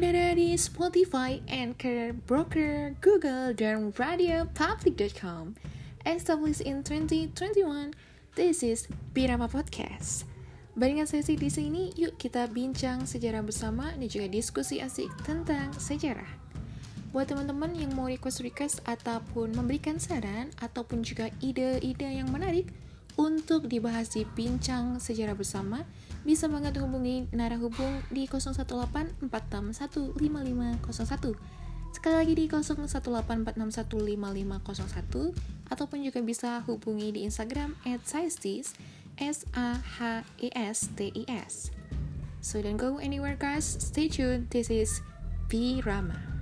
udara di Spotify, Anchor, Broker, Google, dan radiopublic.com. Established in 2021, this is Birama Podcast. Barengan sesi di sini, yuk kita bincang sejarah bersama dan juga diskusi asik tentang sejarah. Buat teman-teman yang mau request-request ataupun memberikan saran ataupun juga ide-ide yang menarik untuk dibahas di bincang sejarah bersama, bisa banget hubungi narah hubung di 0184615501. Sekali lagi di 0184615501 ataupun juga bisa hubungi di Instagram at Saestis S A H E S T I S. So don't go anywhere guys, stay tuned. This is B Rama.